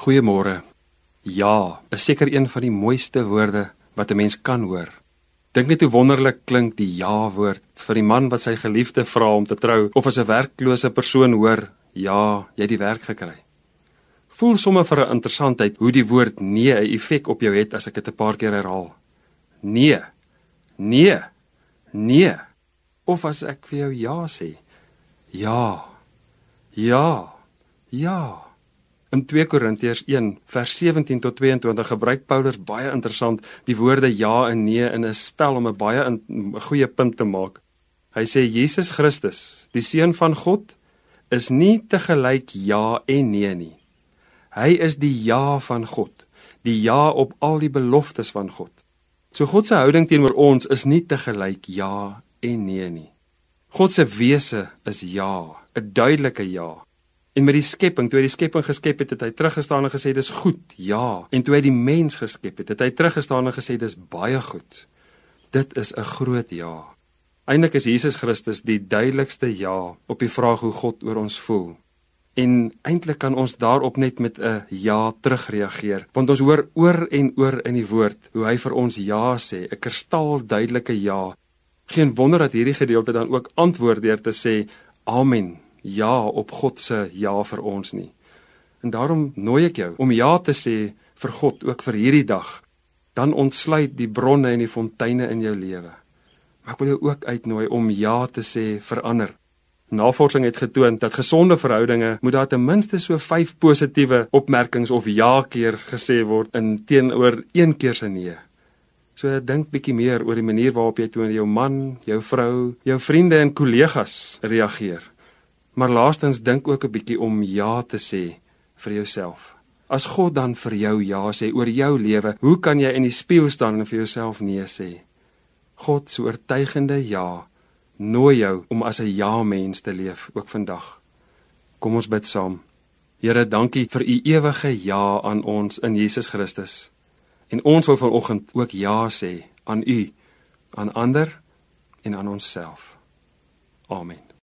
Goeiemôre. Ja, is seker een van die mooiste woorde wat 'n mens kan hoor. Dink net hoe wonderlik klink die ja-woord vir die man wat sy geliefde vra om te trou of as 'n werklose persoon hoor, ja, jy het die werk gekry. Voel sommer vir 'n interessantheid hoe die woord nee 'n effek op jou het as ek dit 'n paar keer herhaal. Nee. Nee. Nee. Of as ek vir jou ja sê. Ja. Ja. Ja. In 2 Korintiërs 1 vers 17 tot 22 gebruik Paulus baie interessant die woorde ja en nee in 'n spel om 'n baie 'n goeie punt te maak. Hy sê Jesus Christus, die seun van God, is nie te gelyk ja en nee nie. Hy is die ja van God, die ja op al die beloftes van God. So God se houding teenoor ons is nie te gelyk ja en nee nie. God se wese is ja, 'n duidelike ja. En met die skepping, toe hy die skepping geskep het, het hy teruggestaan en gesê dis goed. Ja. En toe hy die mens geskep het, het hy teruggestaan en gesê dis baie goed. Dit is 'n groot ja. Eindelik is Jesus Christus die duidelikste ja op die vraag hoe God oor ons voel. En eintlik kan ons daarop net met 'n ja terugreageer, want ons hoor oor en oor in die woord hoe hy vir ons ja sê, 'n kristalduidelike ja. Geen wonder dat hierdie gedeelte dan ook antwoord deur te sê amen ja op God se ja vir ons nie. En daarom nooi ek jou om ja te sê vir God ook vir hierdie dag. Dan ontsluit die bronne en die fonteine in jou lewe. Maar ek wil jou ook uitnooi om ja te sê vir ander. Navorsing het getoon dat gesonde verhoudinge moet daar ten minste so 5 positiewe opmerkings of ja keer gesê word in teenoor een keer se nee. So dink bietjie meer oor die manier waarop jy teenoor jou man, jou vrou, jou vriende en kollegas reageer. Maar laastens dink ook 'n bietjie om ja te sê vir jouself. As God dan vir jou ja sê oor jou lewe, hoe kan jy in die spieël staan en vir jouself nee sê? God se oortuigende ja nooi jou om as 'n ja mens te leef ook vandag. Kom ons bid saam. Here, dankie vir u ewige ja aan ons in Jesus Christus. En ons wil vanoggend ook ja sê aan u, aan ander en aan onsself. Amen.